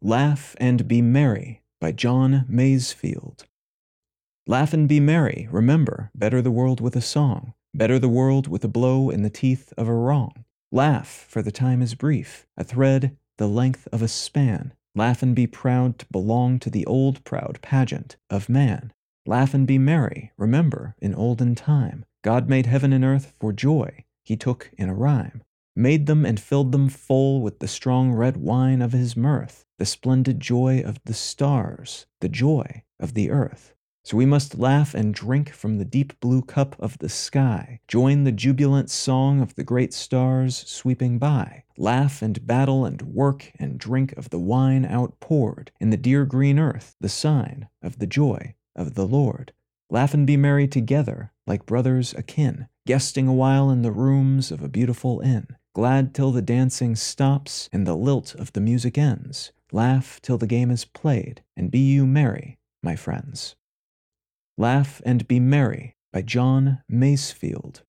Laugh and Be Merry by John Masefield. Laugh and be merry, remember, better the world with a song, better the world with a blow in the teeth of a wrong. Laugh, for the time is brief, a thread the length of a span. Laugh and be proud to belong to the old proud pageant of man. Laugh and be merry, remember, in olden time, God made heaven and earth for joy, he took in a rhyme made them and filled them full with the strong red wine of his mirth, the splendid joy of the stars, the joy of the earth. So we must laugh and drink from the deep blue cup of the sky, join the jubilant song of the great stars sweeping by, laugh and battle and work and drink of the wine outpoured in the dear green earth, the sign of the joy of the Lord. Laugh and be merry together, like brothers akin, guesting awhile in the rooms of a beautiful inn glad till the dancing stops and the lilt of the music ends. Laugh till the game is played, and be you merry, my friends. Laugh and Be Merry by John Masefield.